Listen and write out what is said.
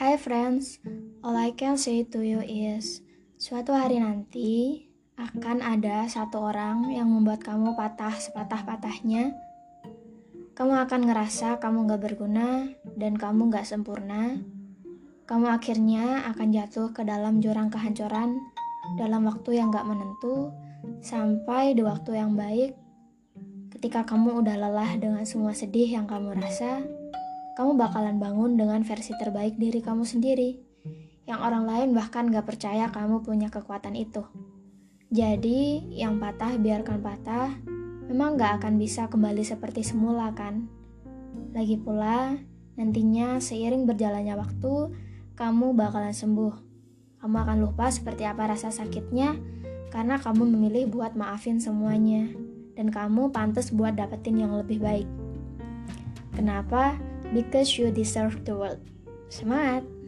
Hi friends, all I can say to you is Suatu hari nanti akan ada satu orang yang membuat kamu patah sepatah-patahnya. Kamu akan ngerasa kamu gak berguna dan kamu gak sempurna. Kamu akhirnya akan jatuh ke dalam jurang kehancuran dalam waktu yang gak menentu Sampai di waktu yang baik. Ketika kamu udah lelah dengan semua sedih yang kamu rasa kamu bakalan bangun dengan versi terbaik diri kamu sendiri, yang orang lain bahkan gak percaya kamu punya kekuatan itu. Jadi, yang patah biarkan patah, memang gak akan bisa kembali seperti semula kan? Lagi pula, nantinya seiring berjalannya waktu, kamu bakalan sembuh. Kamu akan lupa seperti apa rasa sakitnya, karena kamu memilih buat maafin semuanya, dan kamu pantas buat dapetin yang lebih baik. Kenapa? Because you deserve the world. Semangat!